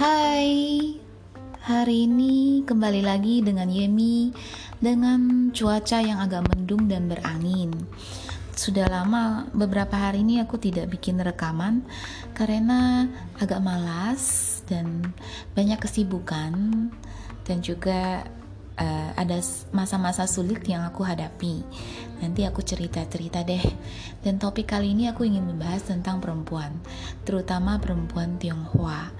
Hai, hari ini kembali lagi dengan Yemi dengan cuaca yang agak mendung dan berangin. Sudah lama beberapa hari ini aku tidak bikin rekaman karena agak malas dan banyak kesibukan dan juga uh, ada masa-masa sulit yang aku hadapi. Nanti aku cerita-cerita deh. Dan topik kali ini aku ingin membahas tentang perempuan, terutama perempuan Tionghoa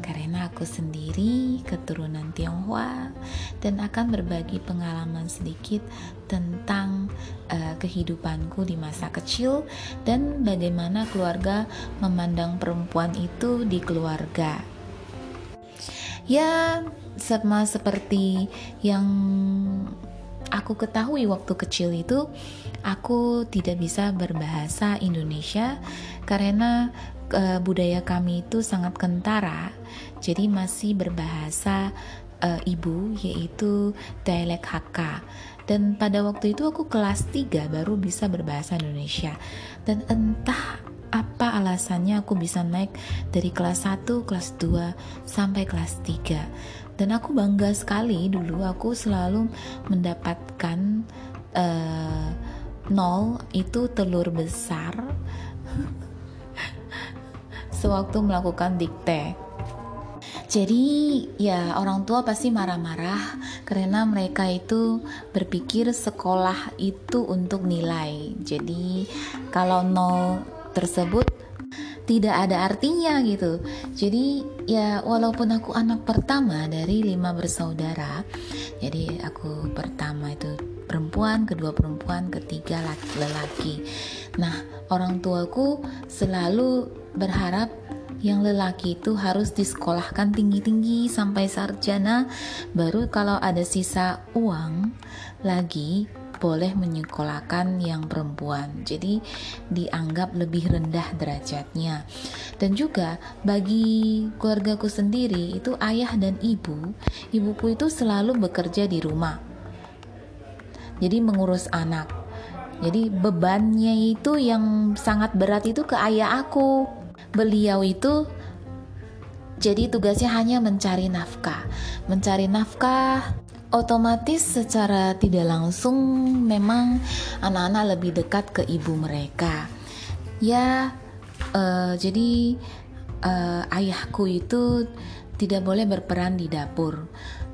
karena aku sendiri keturunan Tionghoa dan akan berbagi pengalaman sedikit tentang uh, kehidupanku di masa kecil dan bagaimana keluarga memandang perempuan itu di keluarga. Ya, sama seperti yang aku ketahui waktu kecil itu, aku tidak bisa berbahasa Indonesia karena uh, budaya kami itu sangat kentara, jadi masih berbahasa uh, ibu yaitu dialek Hakka. Dan pada waktu itu aku kelas 3 baru bisa berbahasa Indonesia. Dan entah apa alasannya aku bisa naik dari kelas 1, kelas 2 sampai kelas 3. Dan aku bangga sekali dulu aku selalu mendapatkan uh, nol itu telur besar sewaktu melakukan dikte. Jadi ya orang tua pasti marah-marah karena mereka itu berpikir sekolah itu untuk nilai. Jadi kalau nol tersebut tidak ada artinya gitu. Jadi ya walaupun aku anak pertama dari lima bersaudara, jadi aku pertama itu perempuan, kedua perempuan, ketiga laki-laki. Nah orang tuaku selalu berharap yang lelaki itu harus disekolahkan tinggi-tinggi sampai sarjana. Baru kalau ada sisa uang lagi boleh menyekolahkan yang perempuan. Jadi dianggap lebih rendah derajatnya. Dan juga bagi keluargaku sendiri itu ayah dan ibu ibuku itu selalu bekerja di rumah jadi mengurus anak jadi bebannya itu yang sangat berat itu ke ayah aku beliau itu jadi tugasnya hanya mencari nafkah. Mencari nafkah otomatis secara tidak langsung memang anak-anak lebih dekat ke ibu mereka. Ya, uh, jadi uh, ayahku itu tidak boleh berperan di dapur.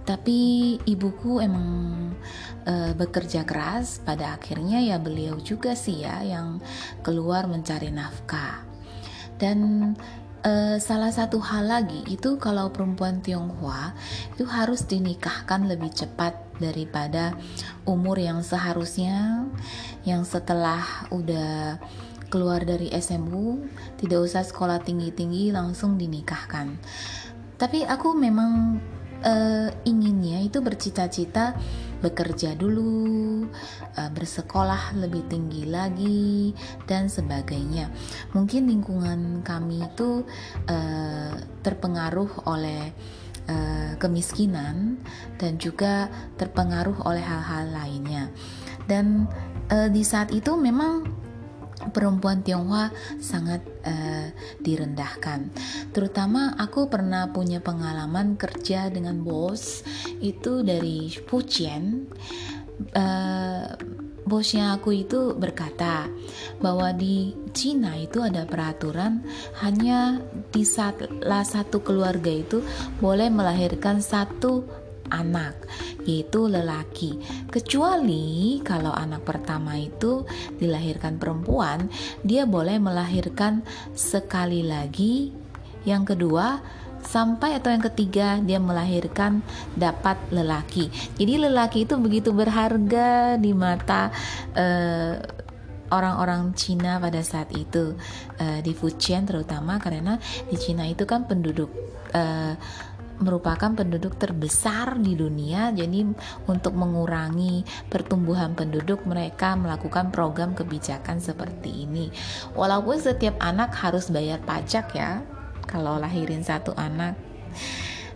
Tapi ibuku emang uh, bekerja keras. Pada akhirnya ya beliau juga sih ya yang keluar mencari nafkah. Dan uh, salah satu hal lagi itu kalau perempuan Tionghoa itu harus dinikahkan lebih cepat daripada umur yang seharusnya yang setelah udah keluar dari SMU tidak usah sekolah tinggi-tinggi langsung dinikahkan. Tapi aku memang uh, inginnya itu bercita-cita bekerja dulu, uh, bersekolah lebih tinggi lagi, dan sebagainya. Mungkin lingkungan kami itu uh, terpengaruh oleh uh, kemiskinan dan juga terpengaruh oleh hal-hal lainnya. Dan uh, di saat itu memang perempuan Tionghoa sangat uh, direndahkan. Terutama aku pernah punya pengalaman kerja dengan bos itu dari Fujian. Uh, bosnya aku itu berkata bahwa di Cina itu ada peraturan hanya di salah satu keluarga itu boleh melahirkan satu anak, yaitu lelaki. Kecuali kalau anak pertama itu dilahirkan perempuan, dia boleh melahirkan sekali lagi. Yang kedua, sampai atau yang ketiga dia melahirkan dapat lelaki. Jadi lelaki itu begitu berharga di mata uh, orang-orang Cina pada saat itu uh, di Fujian terutama karena di Cina itu kan penduduk uh, merupakan penduduk terbesar di dunia. Jadi, untuk mengurangi pertumbuhan penduduk, mereka melakukan program kebijakan seperti ini. Walaupun setiap anak harus bayar pajak, ya, kalau lahirin satu anak.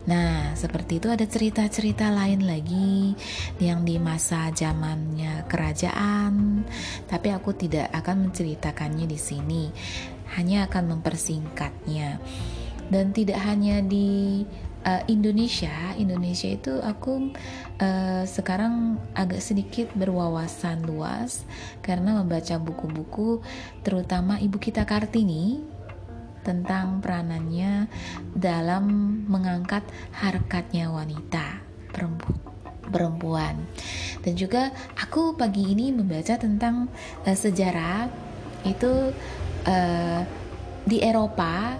Nah, seperti itu ada cerita-cerita lain lagi yang di masa zamannya kerajaan, tapi aku tidak akan menceritakannya di sini, hanya akan mempersingkatnya. dan tidak hanya di uh, Indonesia Indonesia itu aku uh, sekarang agak sedikit berwawasan luas karena membaca buku-buku terutama ibu kita Kartini tentang peranannya dalam mengangkat harkatnya wanita perempuan. Dan juga aku pagi ini membaca tentang uh, sejarah itu uh, di Eropa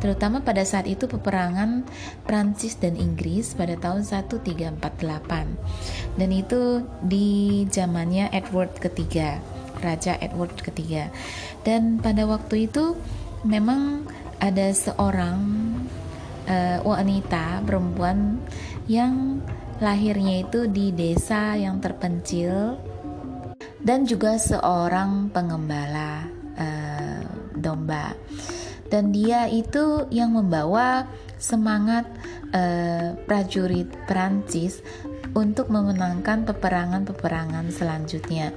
terutama pada saat itu peperangan Prancis dan Inggris pada tahun 1348 dan itu di zamannya Edward ketiga Raja Edward ketiga. Dan pada waktu itu memang ada seorang uh, wanita perempuan yang lahirnya itu di desa yang terpencil dan juga seorang pengembala uh, domba dan dia itu yang membawa semangat uh, prajurit Prancis untuk memenangkan peperangan-peperangan selanjutnya.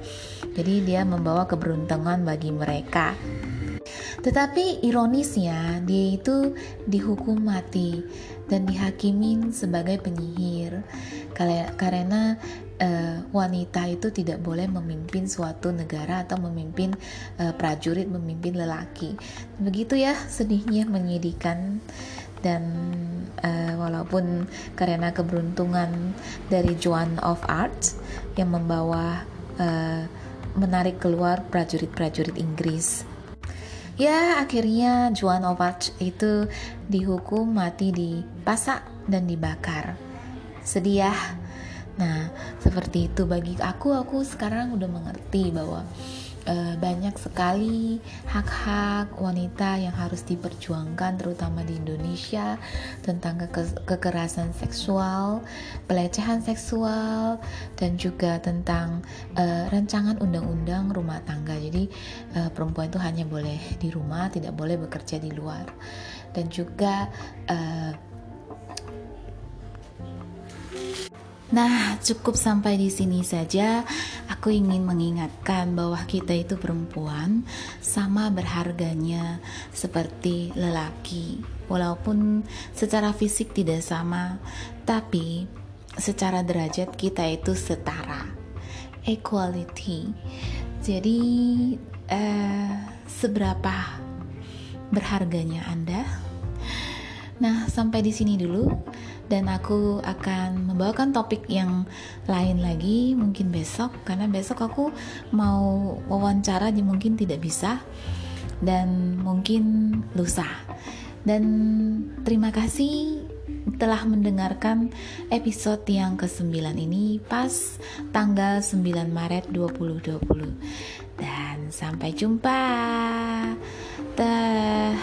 Jadi dia membawa keberuntungan bagi mereka. Tetapi ironisnya dia itu dihukum mati dan dihakimin sebagai penyihir. Karena uh, wanita itu tidak boleh memimpin suatu negara atau memimpin uh, prajurit memimpin lelaki. Begitu ya sedihnya menyedihkan dan uh, walaupun karena keberuntungan dari Joan of Arc yang membawa uh, menarik keluar prajurit-prajurit Inggris ya akhirnya of Arc itu dihukum mati di pasak dan dibakar. Sedih ya. Nah, seperti itu bagi aku, aku sekarang udah mengerti bahwa uh, banyak sekali hak-hak wanita yang harus diperjuangkan terutama di Indonesia tentang ke kekerasan seksual, pelecehan seksual dan juga tentang uh, rancangan undang-undang rumah tangga. Jadi uh, perempuan itu hanya boleh di rumah, tidak boleh bekerja di luar. Dan juga Nah, cukup sampai di sini saja. Aku ingin mengingatkan bahwa kita itu perempuan sama berharganya seperti lelaki. Walaupun secara fisik tidak sama, tapi secara derajat kita itu setara. Equality. Jadi, eh, seberapa berharganya Anda? Nah, sampai di sini dulu dan aku akan membawakan topik yang lain lagi mungkin besok karena besok aku mau wawancara jadi mungkin tidak bisa dan mungkin lusa dan terima kasih telah mendengarkan episode yang ke-9 ini pas tanggal 9 Maret 2020 dan sampai jumpa. Dah.